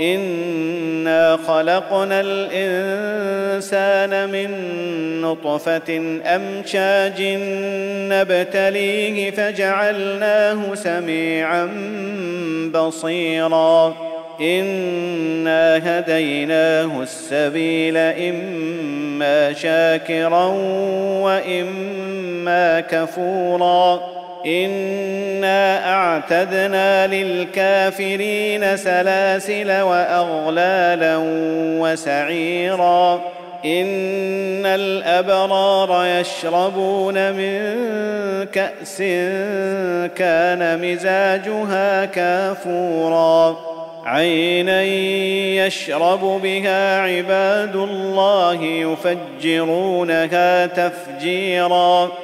انا خلقنا الانسان من نطفه امشاج نبتليه فجعلناه سميعا بصيرا انا هديناه السبيل اما شاكرا واما كفورا انا اعتدنا للكافرين سلاسل واغلالا وسعيرا ان الابرار يشربون من كاس كان مزاجها كافورا عينا يشرب بها عباد الله يفجرونها تفجيرا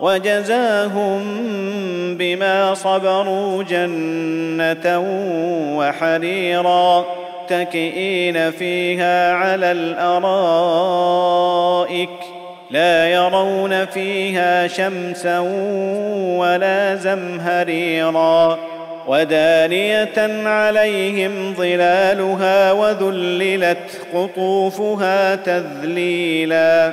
وجزاهم بما صبروا جنة وحريرا متكئين فيها على الأرائك لا يرون فيها شمسا ولا زمهريرا ودانية عليهم ظلالها وذللت قطوفها تذليلا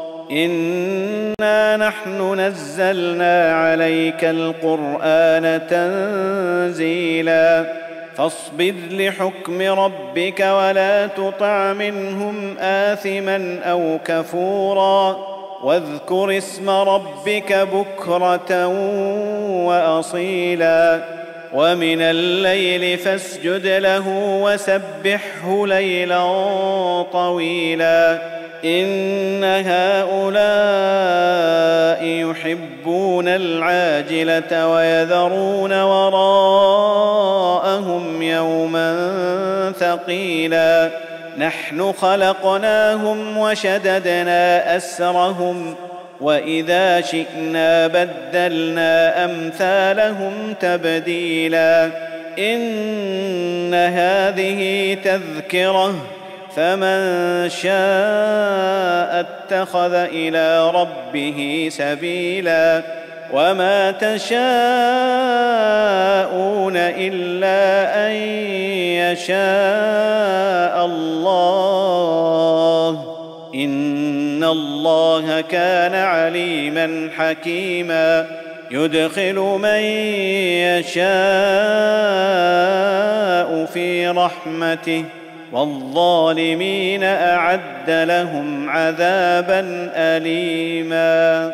انا نحن نزلنا عليك القران تنزيلا فاصبر لحكم ربك ولا تطع منهم اثما أو كفورا واذكر اسم ربك بكره واصيلا ومن الليل فاسجد له وسبحه ليلا طويلا إن هؤلاء يحبون العاجلة ويذرون وراءهم يوما ثقيلا. نحن خلقناهم وشددنا أسرهم وإذا شئنا بدلنا أمثالهم تبديلا. إن هذه تذكرة فمن شاء اتخذ إلى ربه سبيلا وما تشاءون إلا أن يشاء الله إن الله كان عليما حكيما يدخل من يشاء في رحمته والظالمين أعد لهم عذابا اليما